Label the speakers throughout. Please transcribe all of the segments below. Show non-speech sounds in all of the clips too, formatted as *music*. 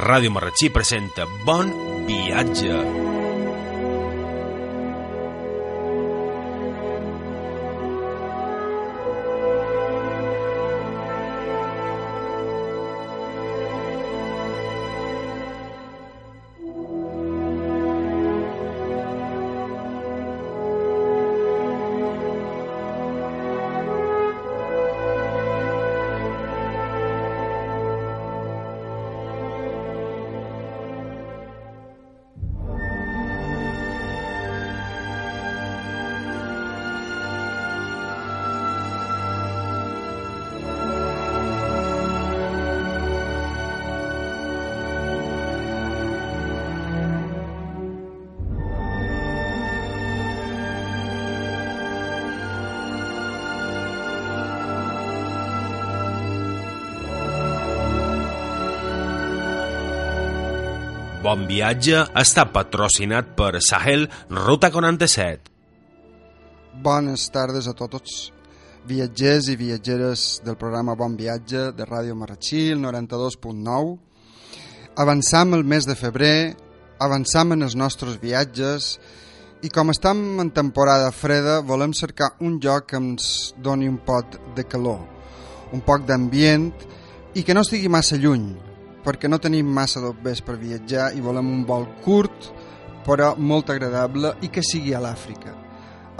Speaker 1: Ràdio Marratxí presenta Bon viatge. Bon viatge està patrocinat per Sahel Ruta 47.
Speaker 2: Bones tardes a tots, viatgers i viatgeres del programa Bon Viatge de Ràdio Marratxí, el 92.9. Avançam el mes de febrer, avançam en els nostres viatges i com estem en temporada freda volem cercar un lloc que ens doni un pot de calor, un poc d'ambient i que no estigui massa lluny, perquè no tenim massa d'obvers per viatjar i volem un vol curt però molt agradable i que sigui a l'Àfrica.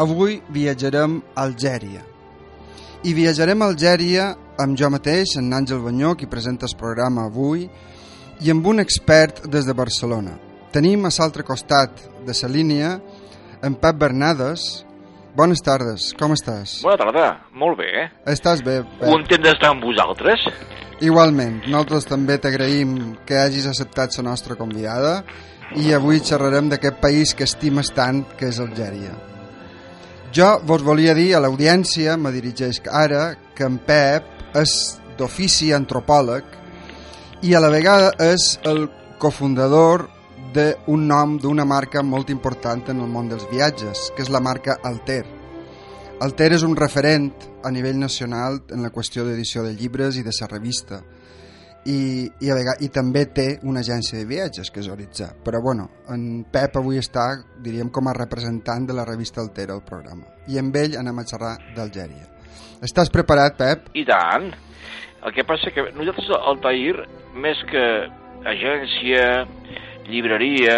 Speaker 2: Avui viatjarem a Algèria. I viatjarem a Algèria amb jo mateix, en Àngel Banyó, qui presenta el programa avui, i amb un expert des de Barcelona. Tenim a l'altre costat de la línia en Pep Bernades. Bones tardes, com estàs?
Speaker 3: Bona tarda, molt bé. eh?
Speaker 2: Estàs bé, Pep?
Speaker 3: Content d'estar amb vosaltres.
Speaker 2: Igualment, nosaltres també t'agraïm que hagis acceptat la nostra convidada i avui xerrarem d'aquest país que estimes tant, que és Algèria. Jo vos volia dir a l'audiència, me dirigeix ara, que en Pep és d'ofici antropòleg i a la vegada és el cofundador d'un nom d'una marca molt important en el món dels viatges, que és la marca Alter. Alter és un referent a nivell nacional en la qüestió d'edició de llibres i de la revista i, i, a vegades, i també té una agència de viatges que és Horitzà però bueno, en Pep avui està diríem com a representant de la revista Alter al programa i amb ell anem a xerrar d'Algèria Estàs preparat, Pep?
Speaker 3: I tant. El que passa que nosaltres al Tair, més que agència, llibreria,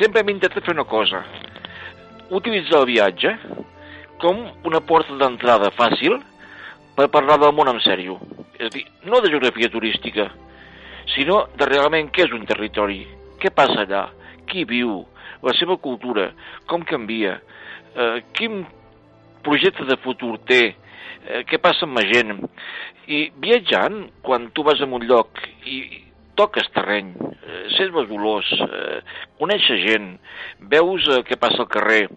Speaker 3: sempre hem intentat fer una cosa. Utilitzar el viatge com una porta d'entrada fàcil per parlar del món en sèrio. És dir, no de geografia turística, sinó de realment què és un territori, què passa allà, qui viu, la seva cultura, com canvia, eh, quin projecte de futur té, eh, què passa amb la gent. I viatjant, quan tu vas a un lloc i toques terreny, eh, sents les olors, eh, coneixes gent, veus eh, què passa al carrer,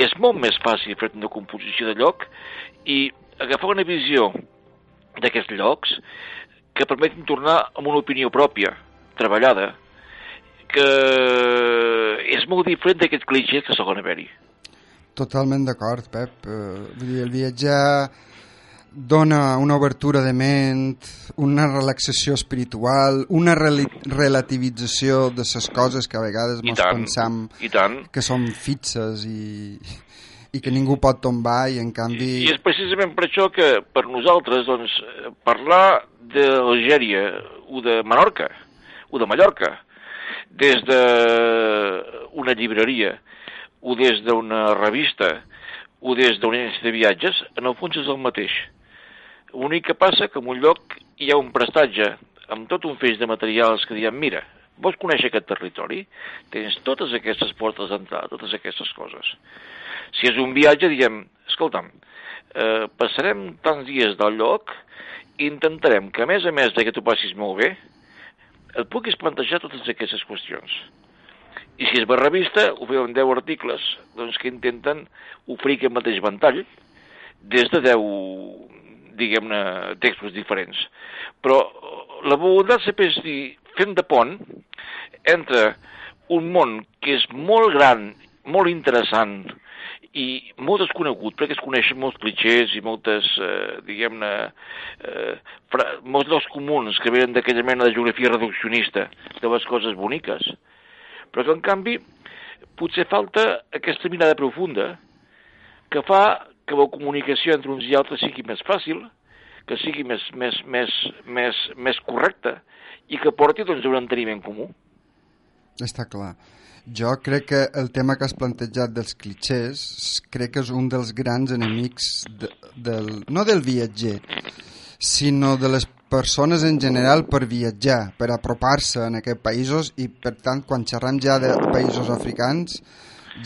Speaker 3: és molt més fàcil fer una composició de lloc i agafar una visió d'aquests llocs que permetin tornar amb una opinió pròpia, treballada, que és molt diferent d'aquests clichés que solen haver-hi.
Speaker 2: Totalment d'acord, Pep. Uh, vull dir, el viatjar dona una obertura de ment, una relaxació espiritual, una rel relativització de les coses que a vegades
Speaker 3: I tant,
Speaker 2: pensam
Speaker 3: i tant.
Speaker 2: que són fixes i, i que ningú pot tombar i en canvi...
Speaker 3: I és precisament per això que per nosaltres doncs, parlar d'Algèria o de Menorca o de Mallorca des d'una llibreria o des d'una revista o des d'una agència de viatges, en el fons és el mateix. L'únic que passa que en un lloc hi ha un prestatge amb tot un feix de materials que diem, mira, vols conèixer aquest territori, tens totes aquestes portes d'entrada, totes aquestes coses. Si és un viatge, diem, escolta'm, eh, passarem tants dies del lloc i intentarem que, a més a més de que tu passis molt bé, et puguis plantejar totes aquestes qüestions. I si és per revista, ho feu en 10 articles doncs, que intenten oferir aquest mateix ventall des de 10, diguem-ne, textos diferents. Però la voluntat sempre és dir, fem de pont entre un món que és molt gran, molt interessant, i molt desconegut, perquè es coneixen molts clitxers i moltes, eh, diguem-ne, eh, molts dels comuns que venen d'aquella mena de geografia reduccionista de les coses boniques, però que en canvi potser falta aquesta mirada profunda que fa que la comunicació entre uns i altres sigui més fàcil, que sigui més, més, més, més, més correcta i que porti doncs, un enteniment comú.
Speaker 2: Està clar. Jo crec que el tema que has plantejat dels clitxers crec que és un dels grans enemics de, del, no del viatger, sinó de les persones en general per viatjar, per apropar-se en aquests països i per tant quan xerram ja de països africans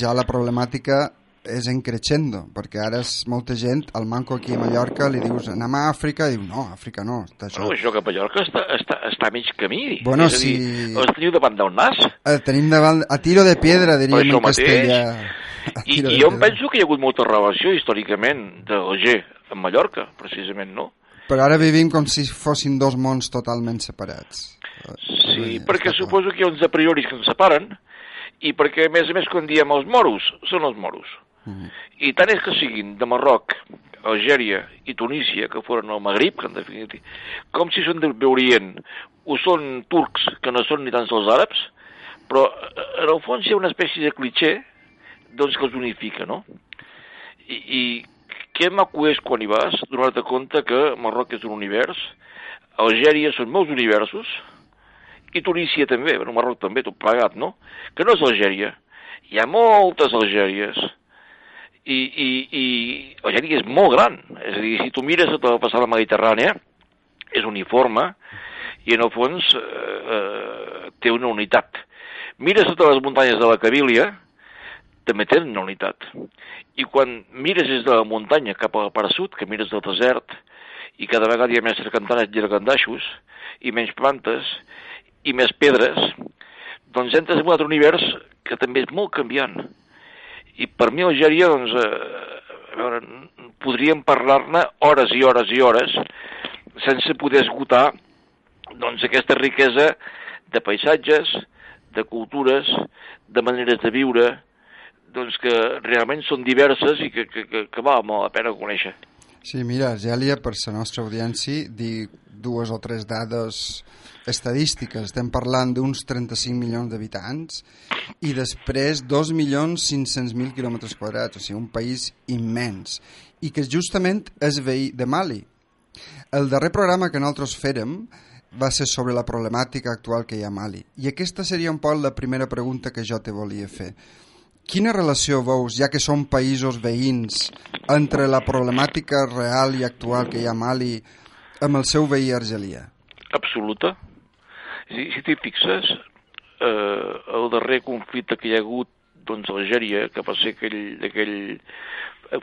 Speaker 2: ja la problemàtica és en creixendo, perquè ara és molta gent, al manco aquí a Mallorca, li dius anem a Àfrica, i diu no, Àfrica no.
Speaker 3: Està això. Bueno, això que a Mallorca està, està, està a mig camí.
Speaker 2: Bueno, és si...
Speaker 3: Dir, els teniu davant del nas.
Speaker 2: El tenim davant, a tiro de piedra, diríem en castellà. *laughs*
Speaker 3: I, I jo em penso que hi ha hagut molta relació històricament de l'Oger amb Mallorca, precisament, no?
Speaker 2: Però ara vivim com si fossin dos mons totalment separats.
Speaker 3: Sí, perquè suposo que hi ha uns a priori que ens separen i perquè, a més a més, quan diem els moros, són els moros. -huh. I tant és que siguin de Marroc, Algèria i Tunísia, que foren al Magrib, que en definitiva, com si són d'Orient, o són turcs, que no són ni tan sols àrabs, però eh, en el fons hi ha una espècie de clitxer doncs, que els unifica, no? I, i què maco és quan hi vas, donar-te compte que Marroc és un univers, Algèria són molts universos, i Tunísia també, bueno, Marroc també, tot plegat, no? Que no és Algèria. Hi ha moltes Algèries i, i, i Algèria és molt gran. És a dir, si tu mires tota la passada mediterrània, és uniforme i en el fons eh, eh, té una unitat. Mires totes les muntanyes de la Cabília, també tenen una unitat. I quan mires des de la muntanya cap a la part sud, que mires del desert, i cada vegada hi ha més sercantanes i argandaixos, i menys plantes, i més pedres, doncs entres en un altre univers que també és molt canviant i per mi Algèria, doncs, eh, veure, podríem parlar-ne hores i hores i hores sense poder esgotar doncs, aquesta riquesa de paisatges, de cultures, de maneres de viure, doncs que realment són diverses i que, que, que, que val molt la pena conèixer.
Speaker 2: Sí, mira, Gèlia, per la nostra audiència, dir dues o tres dades estadístiques. Estem parlant d'uns 35 milions d'habitants i després 2.500.000 quilòmetres quadrats, o sigui, un país immens, i que justament és veí de Mali. El darrer programa que nosaltres fèrem va ser sobre la problemàtica actual que hi ha a Mali. I aquesta seria un poc la primera pregunta que jo te volia fer. Quina relació veus, ja que són països veïns, entre la problemàtica real i actual que hi ha a Mali amb el seu veí argelià?
Speaker 3: Absoluta. Si, si t'hi fixes, eh, el darrer conflicte que hi ha hagut doncs, a Algèria, que va ser aquell, aquell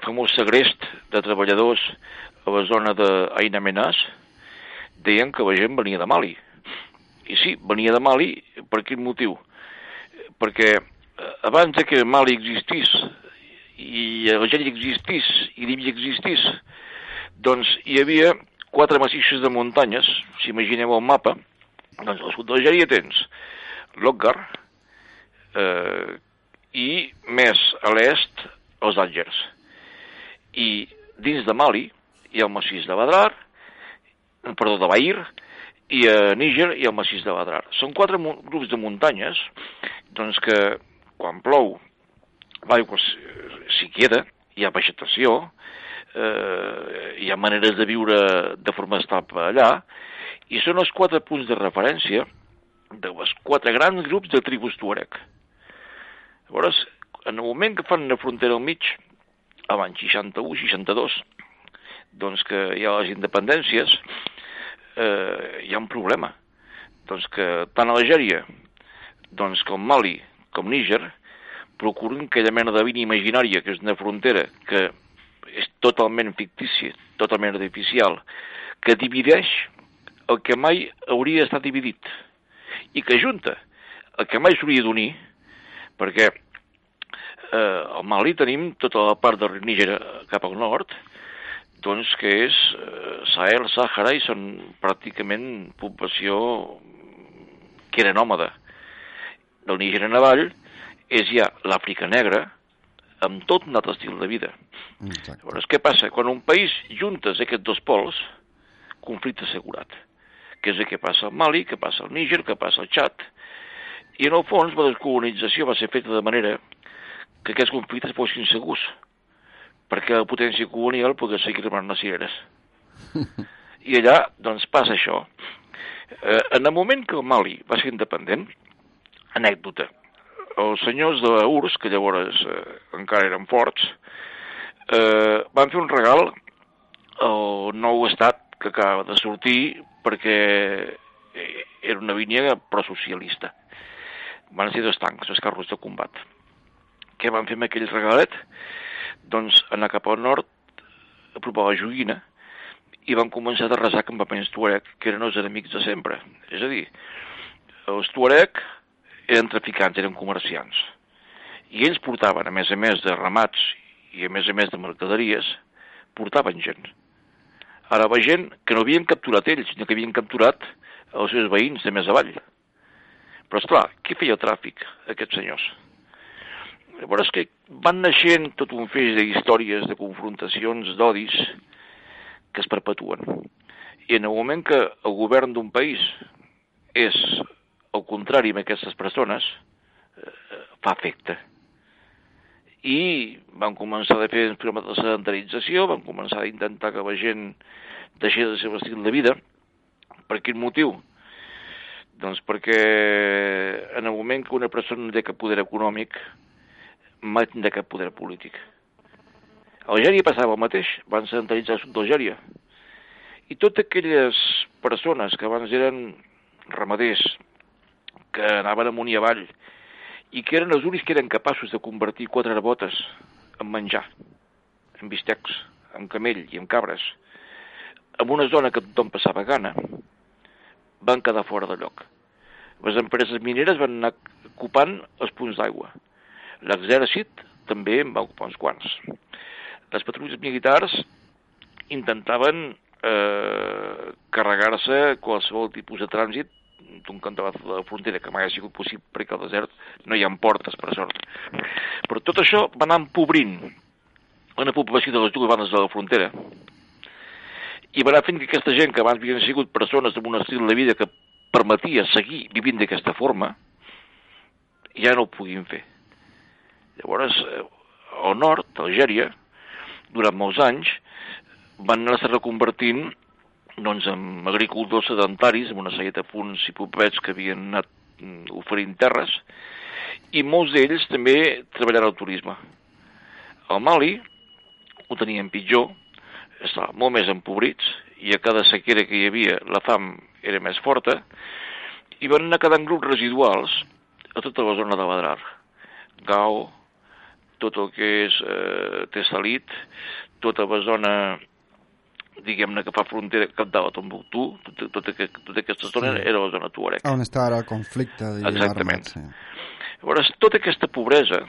Speaker 3: famós segrest de treballadors a la zona d'Aina Menàs, deien que la gent venia de Mali. I sí, venia de Mali, per quin motiu? Perquè eh, abans de que Mali existís i Algèria existís i Líbia existís, doncs hi havia quatre massissos de muntanyes, si imagineu el mapa, doncs al sud d'Algèria tens Loggar eh, i més a l'est els Àlgers. I dins de Mali hi ha el massís de Badrar, perdó, de Bahir, i a Níger ha el massís de Badrar. Són quatre grups de muntanyes doncs que quan plou l'aigua s'hi queda, hi ha vegetació, eh, hi ha maneres de viure de forma estable allà, i són els quatre punts de referència de les quatre grans grups de tribus tuareg. Llavors, en el moment que fan una frontera al mig, a l'any 61-62, doncs que hi ha les independències, eh, hi ha un problema. Doncs que tant Algèria doncs com Mali, com Níger, procuren aquella mena de vina imaginària, que és una frontera que és totalment fictícia, totalment artificial, que divideix el que mai hauria estat dividit i que junta el que mai s'hauria d'unir, perquè eh, al Mali tenim tota la part del Níger cap al nord, doncs que és eh, Sahel, Sàhara, i són pràcticament població que era nòmada. Del Níger en avall és ja l'Àfrica negra, amb tot un altre estil de vida.
Speaker 2: Exacte.
Speaker 3: Llavors, què passa? Quan un país juntes aquests dos pols, conflicte assegurat. Que és el que passa al Mali, que passa al Níger, que passa al Txad. I en el fons la descolonització va ser feta de manera que aquests conflictes fossin segurs, perquè la potència colonial pogués seguir armant les cireres. *laughs* I allà, doncs, passa això. Eh, en el moment que el Mali va ser independent, anècdota, els senyors de URSS, que llavors eh, encara eren forts, eh, van fer un regal al nou estat que acaba de sortir perquè eh, era una línia prosocialista. Van ser dos tancs, dos carros de combat. Què van fer amb aquell regalet? Doncs anar cap al nord, a provar la joguina, i van començar a resar campaments tuareg, que eren els enemics de sempre. És a dir, els tuareg eren traficants, eren comerciants. I ells portaven, a més a més de ramats i a més a més de mercaderies, portaven gent. Ara va gent que no havien capturat ells, sinó que havien capturat els seus veïns de més avall. Però, esclar, qui feia el tràfic, aquests senyors? Llavors que van naixent tot un feix d'històries, de confrontacions, d'odis, que es perpetuen. I en el moment que el govern d'un país és el contrari amb aquestes persones, eh, fa efecte. I van començar a fer programes de sedentarització, van començar a intentar que la gent deixés el seu estil de vida. Per quin motiu? Doncs perquè en el moment que una persona no té cap poder econòmic, mai tindrà cap poder polític. A Algèria passava el mateix, van sedentaritzar el sud d'Algèria. I totes aquelles persones que abans eren ramaders, que anaven amunt i avall, i que eren els únics que eren capaços de convertir quatre botes en menjar, en bistecs, en camell i en cabres, en una zona que tothom passava gana, van quedar fora de lloc. Les empreses mineres van anar ocupant els punts d'aigua. L'exèrcit també en va ocupar uns quants. Les patrulles militars intentaven eh, carregar-se qualsevol tipus de trànsit d'un cantó de la frontera que mai ha sigut possible perquè al desert no hi ha portes, per sort. Però tot això va anar empobrint una població de les dues bandes de la frontera i va anar fent que aquesta gent que abans havien sigut persones amb un estil de vida que permetia seguir vivint d'aquesta forma ja no ho puguin fer. Llavors, eh, al nord, Algèria, durant molts anys, van anar-se reconvertint doncs, en agricultors sedentaris, amb una sèrie de punts i popets que havien anat mm, oferint terres, i molts d'ells també treballaran al turisme. Al Mali ho tenien pitjor, estaven molt més empobrits, i a cada sequera que hi havia la fam era més forta, i van anar quedant grups residuals a tota la zona de Badrar. Gao, tot el que és eh, Tessalit, tota la zona diguem-ne que fa frontera cap de la Tombuctú, tota, tota, tota aquesta zona sí. era la zona Tuareg.
Speaker 2: On està ara el conflicte?
Speaker 3: Exactament. Armat, sí. Llavors, tota aquesta pobresa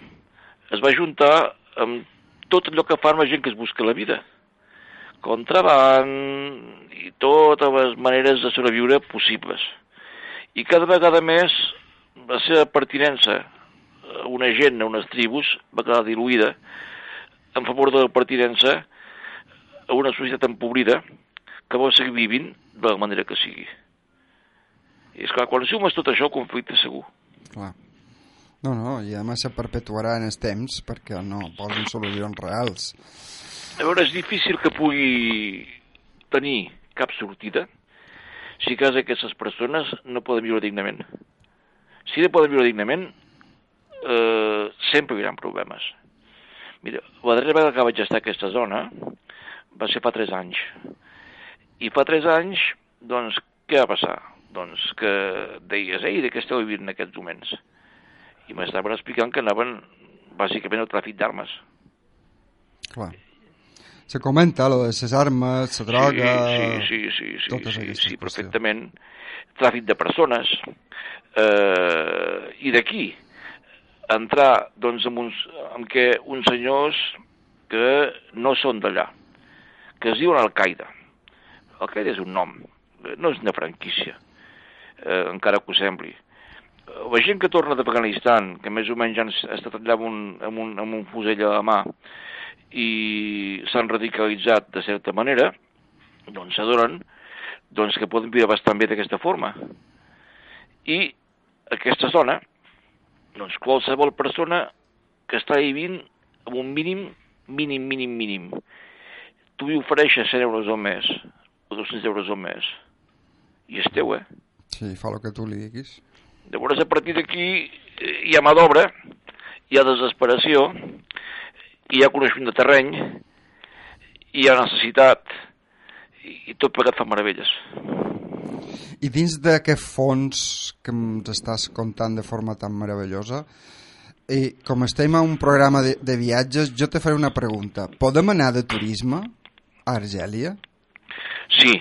Speaker 3: es va juntar amb tot allò que fa la gent que es busca la vida. Contraband i totes les maneres de sobreviure possibles. I cada vegada més la seva pertinença a una gent, a unes tribus, va quedar diluïda en favor de la pertinença a una societat empobrida que vol seguir vivint de la manera que sigui. I és clar, quan sumes tot això, el conflicte segur.
Speaker 2: Clar. No, no, i a més se perpetuarà en els temps perquè no posen solucions reals.
Speaker 3: A veure, és difícil que pugui tenir cap sortida si cas aquestes persones no poden viure dignament. Si no poden viure dignament, eh, sempre hi haurà problemes. Mira, la darrera vegada que vaig estar a aquesta zona va ser fa tres anys. I fa tres anys, doncs, què va passar? doncs, que deies, ei, de què esteu vivint en aquests moments? I m'estaven explicant que anaven bàsicament al tràfic d'armes.
Speaker 2: Clar. Se comenta lo de les armes, la droga...
Speaker 3: Sí, sí, sí, sí, sí, sí, sí, perfectament. Tràfic de persones. Eh, I d'aquí entrar doncs, amb, uns, amb que uns senyors que no són d'allà, que es diuen Al-Qaeda. Al-Qaeda és un nom, no és una franquícia, eh, encara que ho sembli. La gent que torna d'Afganistan, que més o menys han s- estat allà amb un, amb un, amb un fusell a la mà i s'han radicalitzat de certa manera, doncs s'adonen doncs, que poden viure bastant bé d'aquesta forma. I aquesta zona, doncs qualsevol persona que està vivint amb un mínim, mínim, mínim, mínim, tu li ofereixes 100 euros al mes o 200 euros al mes i és teu, eh?
Speaker 2: Sí, fa el que tu li diguis.
Speaker 3: Llavors, a partir d'aquí eh, hi ha mà d'obra, hi ha desesperació, hi ha coneixement de terreny, hi ha necessitat, i, i tot plegat fa meravelles.
Speaker 2: I dins d'aquest fons que ens estàs contant de forma tan meravellosa, i com estem a un programa de, de viatges, jo te faré una pregunta. Podem anar de turisme a Argèlia?
Speaker 3: Sí,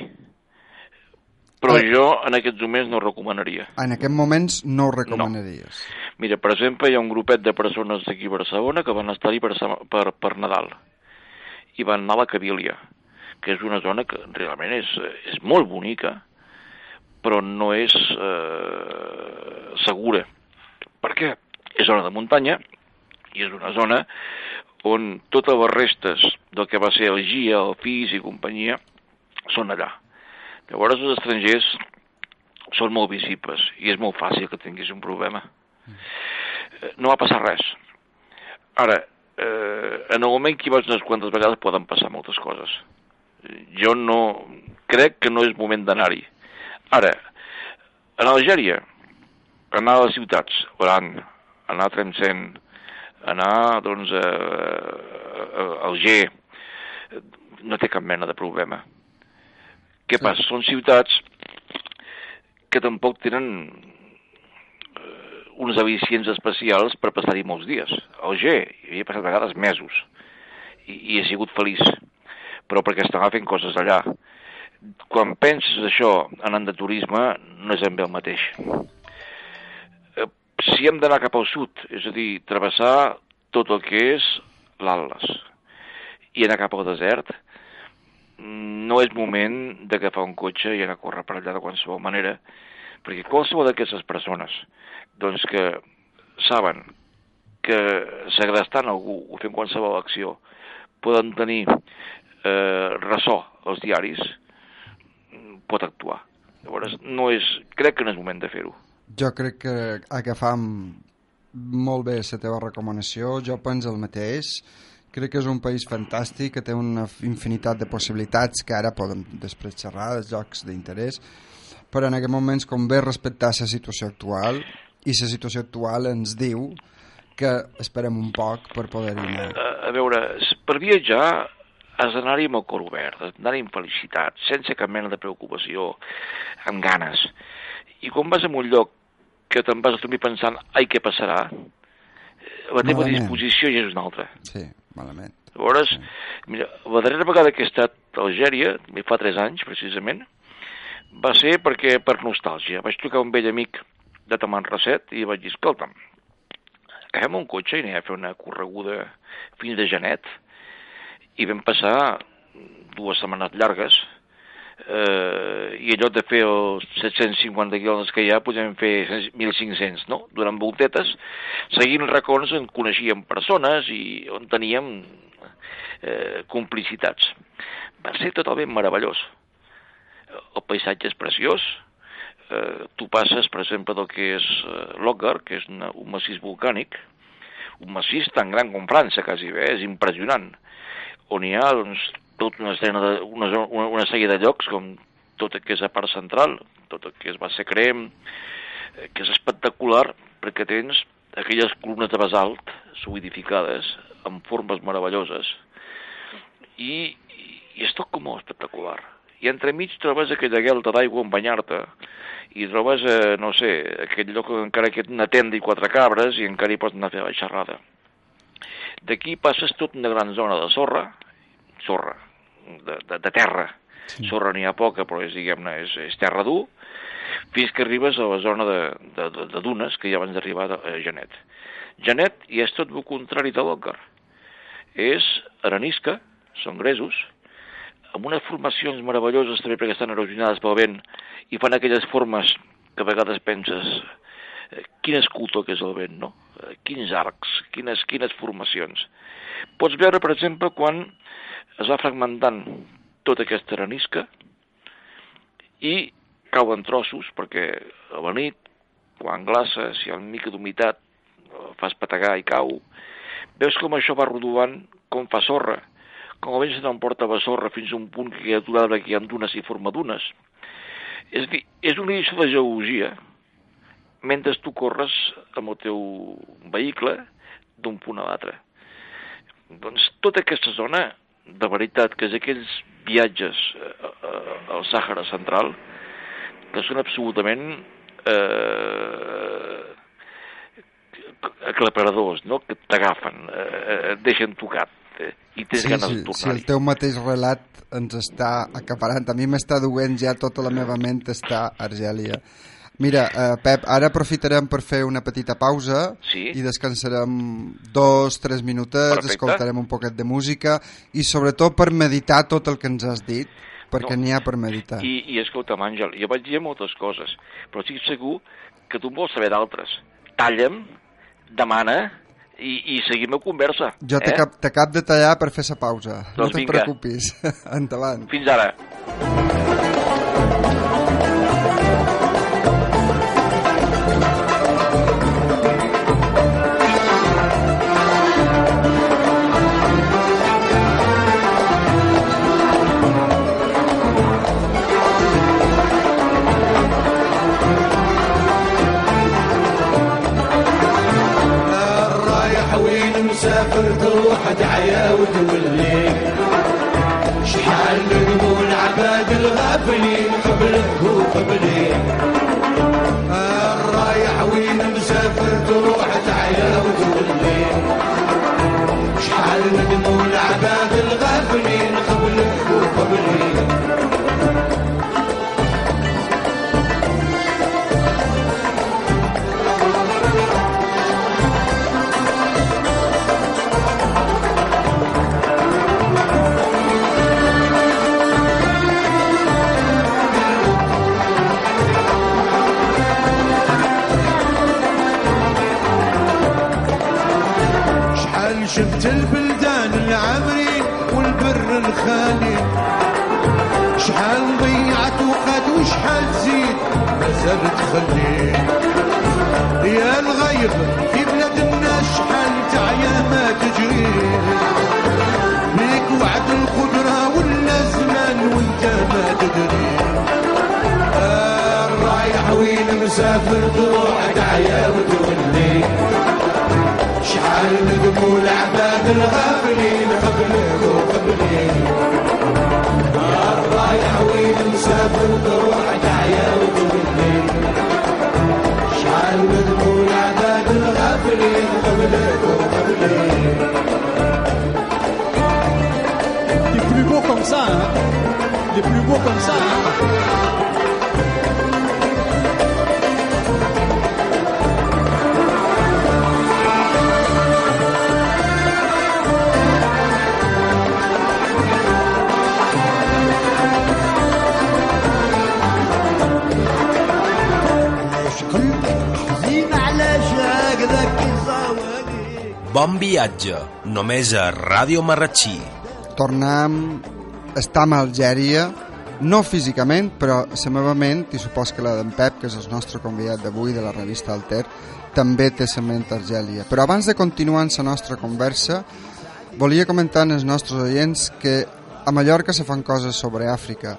Speaker 3: però
Speaker 2: Eh.
Speaker 3: jo en aquests moments no ho recomanaria.
Speaker 2: En aquests moments no ho recomanaries.
Speaker 3: Mira, per exemple, hi ha un grupet de persones d'aquí a Barcelona que van estar-hi per, per, per Nadal i van anar a la Cavília, que és una zona que realment és, és molt bonica, però no és eh, segura. Per què? És zona de muntanya i és una zona on totes les restes del que va ser el GIA, el FIS i companyia són allà. Llavors els estrangers són molt visibles i és molt fàcil que tinguis un problema. Eh, No va passar res. Ara, eh, en el moment que hi vas unes quantes vegades poden passar moltes coses. Jo no... crec que no és moment d'anar-hi. Ara, en Algèria, anar a les ciutats, Oran, anar a Tlemcen, anar, doncs, a, a, a Alger, no té cap mena de problema. Què
Speaker 2: Sí.
Speaker 3: passa? Són ciutats que tampoc tenen eh, uns al·licients especials per passar-hi molts dies. A Alger hi havia passat a vegades mesos i, i he sigut feliç, però perquè estava fent coses allà. Quan penses això anant de turisme, no és ben bé el mateix. Si hem d'anar cap al sud, és a dir, travessar tot el que és l'Atlas i anar cap al desert, no és moment d'agafar un cotxe i anar a córrer per allà de qualsevol manera, perquè qualsevol d'aquestes persones doncs que saben que segrestant algú o fent qualsevol acció poden tenir eh, ressò als diaris, pot actuar. Llavors, no és, crec que no és moment de fer-ho.
Speaker 2: Jo crec que agafam molt bé la teva recomanació, jo penso el mateix. Crec que és un país fantàstic, que té una infinitat de possibilitats que ara podem després xerrar, dels llocs d'interès, però en aquests moments convé respectar la situació actual i la situació actual ens diu que esperem un poc per poder anar.
Speaker 3: A, a veure, per viatjar has d'anar-hi amb el cor obert, has d'anar-hi amb felicitat, sense cap mena de preocupació, amb ganes. I quan vas a un lloc que te'n vas a dormir pensant, ai, què passarà? La teva
Speaker 2: Malament.
Speaker 3: disposició ja és una altra.
Speaker 2: Sí, malament.
Speaker 3: Llavors, mira, la darrera vegada que he estat a Algèria, fa tres anys precisament, va ser perquè per nostàlgia. Vaig trucar un vell amic de Tamanrasset i vaig dir, escolta'm, agafem un cotxe i anem a fer una correguda fins de Janet i vam passar dues setmanes llargues eh, i lloc de fer els 750 quilòmetres que hi ha podem fer 1.500, no? Durant voltetes, seguint racons on coneixíem persones i on teníem eh, complicitats. Va ser totalment meravellós. El paisatge és preciós, eh, tu passes, per exemple, del que és eh, Loggar, que és una, un massís volcànic, un massís tan gran com França, quasi bé, és impressionant, on hi ha doncs, tota una, escena de, una, una, una sèrie de llocs, com tot el que és a part central, tot el que és Bassa Crem, eh, que és espectacular perquè tens aquelles columnes de basalt solidificades amb formes meravelloses i, i és tot com espectacular i entremig trobes aquella guelta d'aigua on banyar-te, i trobes, eh, no sé, aquell lloc on encara que una tenda i quatre cabres i encara hi pots anar a fer la xerrada. D'aquí passes tot una gran zona de sorra, sorra, de, de, de terra. Sí. Sorra n'hi ha poca, però és, diguem-ne, és, és terra dur, fins que arribes a la zona de, de, de, de dunes, que ja abans d'arribar a Genet. Genet i és tot el contrari de l'Òcar. És arenisca, són gresos, amb unes formacions meravelloses també perquè estan erosionades pel vent i fan aquelles formes que a vegades penses quin escultor que és el vent, no? Eh, quins arcs, quines, quines formacions. Pots veure, per exemple, quan es va fragmentant tota aquesta arenisca i cau en trossos perquè a la nit, quan glaça, si hi ha una mica d'humitat, fas pategar i cau, veus com això va rodovant com fa sorra, com a vent se t'emporta la sorra fins a un punt que hi ha aturada que hi ha dunes i forma dunes. És dir, és una lliçó de geologia mentre tu corres amb el teu vehicle d'un punt a l'altre. Doncs tota aquesta zona, de veritat, que és aquells viatges eh, eh, al Sàhara central, que són absolutament eh, aclaparadors, no? que t'agafen, eh, et deixen tocat eh, i tens sí, ganes sí, de tornar-hi.
Speaker 2: Si el teu mateix relat ens està acaparant, a mi m'està duent ja tota la meva ment està Argèlia. Mira, uh, Pep, ara aprofitarem per fer una petita pausa
Speaker 3: sí.
Speaker 2: i descansarem dos, tres minutets, Perfecte. escoltarem un poquet de música i sobretot per meditar tot el que ens has dit, perquè no. n'hi ha per meditar.
Speaker 3: I, I escolta'm, Àngel, jo vaig dir moltes coses, però estic segur que tu vols saber d'altres. Talla'm, demana, i, i seguim la conversa.
Speaker 2: Jo
Speaker 3: eh?
Speaker 2: t'acab de tallar per fer la pausa.
Speaker 3: Doncs
Speaker 2: no te'n preocupis. *laughs* Endavant.
Speaker 3: Fins ara.
Speaker 4: العود والليل شحال من عباد الغافلين قبله وقبله. مازال تخلي يا الغيب في بلاد الناس شحال تعيا ما تجري. ليك وعد القدرة ولا زمان وانت ما تدري. رايح وين مسافر تروح تعيا وتولي شحال ندموا العباد الغافلين قبلك وقبلي. الرايح وين مسافر تروح تعيا وتقولي شحال ندموا العباد الغافلين قبلك وقبلي
Speaker 5: Les plus beaux comme ça, hein Les plus beaux comme ça, hein
Speaker 1: Bon viatge, només a Ràdio Marratxí.
Speaker 2: Tornem, estem a Algèria, no físicament, però la meva ment, i supos que la d'en Pep, que és el nostre convidat d'avui de la revista Alter, també té la ment a Argèlia. Però abans de continuar en la nostra conversa, volia comentar als nostres oients que a Mallorca se fan coses sobre Àfrica.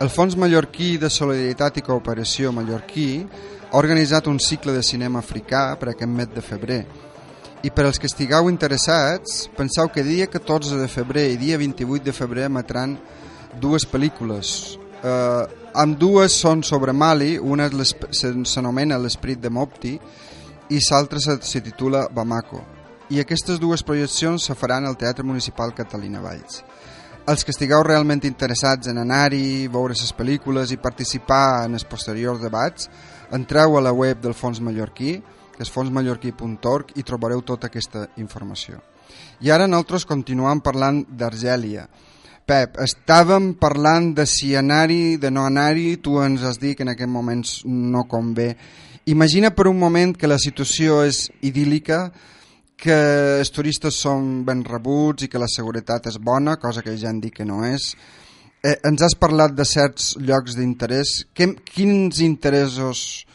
Speaker 2: El Fons Mallorquí de Solidaritat i Cooperació Mallorquí ha organitzat un cicle de cinema africà per aquest mes de febrer i per als que estigueu interessats, penseu que dia 14 de febrer i dia 28 de febrer emetran dues pel·lícules. Eh, amb dues són sobre Mali, una s'anomena L'esprit de Mopti i l'altra se titula Bamako. I aquestes dues projeccions se faran al Teatre Municipal Catalina Valls. Els que estigueu realment interessats en anar-hi, veure les pel·lícules i participar en els posteriors debats, entreu a la web del Fons Mallorquí, que és fonsmallorquí.org, i trobareu tota aquesta informació. I ara nosaltres continuam parlant d'Argèlia. Pep, estàvem parlant de si anar-hi, de no anar-hi, tu ens has dit que en aquest moments no convé. Imagina per un moment que la situació és idíl·lica, que els turistes són ben rebuts i que la seguretat és bona, cosa que ja han dit que no és. Eh, ens has parlat de certs llocs d'interès. Quins interessos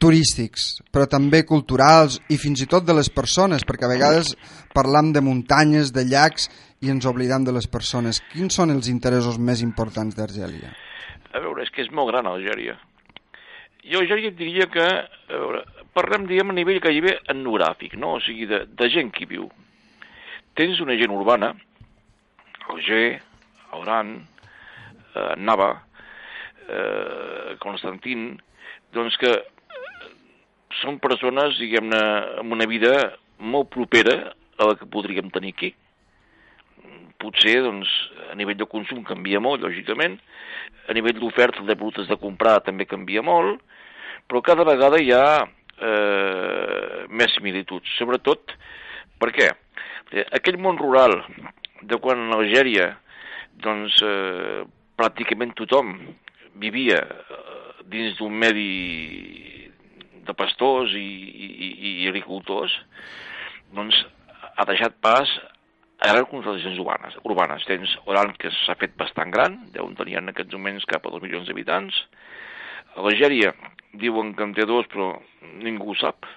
Speaker 2: turístics, però també culturals i fins i tot de les persones, perquè a vegades parlam de muntanyes, de llacs i ens oblidam de les persones. Quins són els interessos més importants d'Argèlia?
Speaker 3: A veure, és que és molt gran Algèria. Jo Algèria diria que, a veure, parlem, diguem, a nivell gairebé etnogràfic, no? O sigui, de, de gent que viu. Tens una gent urbana, Alger, Oran, eh, Nava, eh, Constantin, doncs que eh, són persones, diguem-ne, amb una vida molt propera a la que podríem tenir aquí. Potser, doncs, a nivell de consum canvia molt, lògicament, a nivell d'oferta de productes de comprar també canvia molt, però cada vegada hi ha eh, més similituds, sobretot per què? Aquell món rural de quan a Algèria doncs, eh, pràcticament tothom vivia eh, dins d'un medi de pastors i, i, i agricultors, doncs ha deixat pas a grans concentracions urbanes. urbanes. Tens Oran, que s'ha fet bastant gran, deuen tenir en aquests moments cap a dos milions d'habitants. A l'Algèria diuen que en té dos, però ningú ho sap.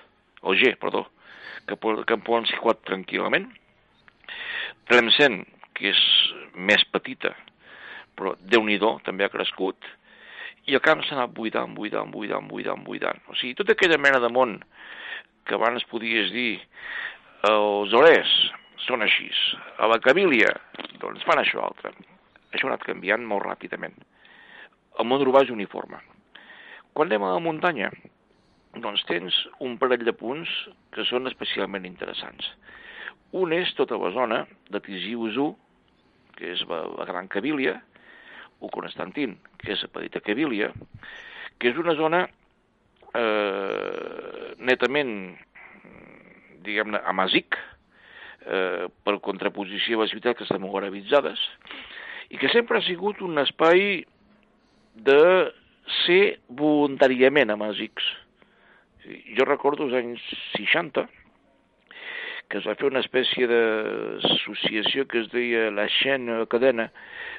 Speaker 3: Alger, perdó, que, que en poden ser quatre tranquil·lament. Tlemcen, que és més petita, però déu nhi també ha crescut, i el camp s'ha anat buidant, buidant, buidant, buidant, buidant. O sigui, tota aquella mena de món que abans podies dir els orers són així, a la Cabília, doncs fan això altre. Això ha anat canviant molt ràpidament. El món urbà és uniforme. Quan anem a la muntanya, doncs tens un parell de punts que són especialment interessants. Un és tota la zona de Tizi Ouzou, que és la, la Gran Cabília, o Constantin, que és Petita Cabília, que és una zona eh, netament, diguem-ne, amazic, eh, per contraposició a les ciutats que estan molt arabitzades, i que sempre ha sigut un espai de ser voluntàriament amazics. Jo recordo els anys 60, que es va fer una espècie d'associació que es deia la Xena Cadena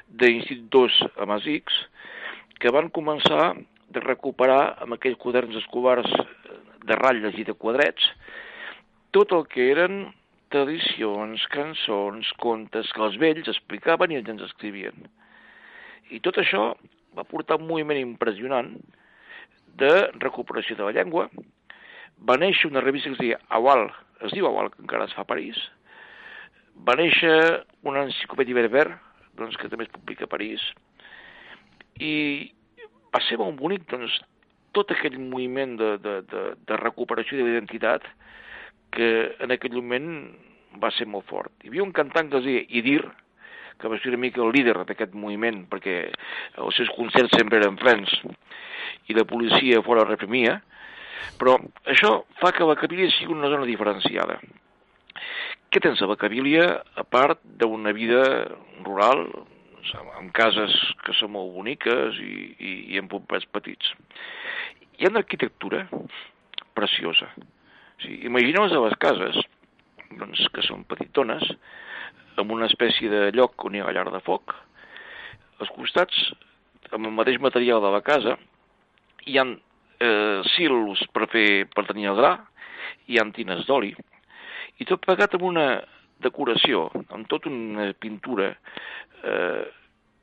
Speaker 3: d'Instituts Amazics, que van començar de recuperar amb aquells quaderns escolars de ratlles i de quadrets tot el que eren tradicions, cançons, contes que els vells explicaven i ens escrivien. I tot això va portar un moviment impressionant de recuperació de la llengua. Va néixer una revista que es deia Awal, es diu Awal, que encara es fa a París. Va néixer una enciclopèdia berber, doncs, que també es publica a París. I va ser molt bonic, doncs, tot aquell moviment de, de, de, de recuperació de l'identitat que en aquell moment va ser molt fort. Hi havia un cantant que es deia Idir, que va ser una mica el líder d'aquest moviment, perquè els seus concerts sempre eren plens i la policia fora reprimia, però això fa que la Cabília sigui una zona diferenciada. Què tens a la Cabília, a part d'una vida rural, amb cases que són molt boniques i, i, i amb poblets petits? Hi ha una arquitectura preciosa. O sigui, Imagineu-vos les cases, doncs, que són petitones, amb una espècie de lloc on hi ha llar de foc. Als costats, amb el mateix material de la casa, hi ha eh, silos per, fer, per tenir el gra, hi ha tines d'oli, i tot plegat amb una decoració, amb tota una pintura, eh,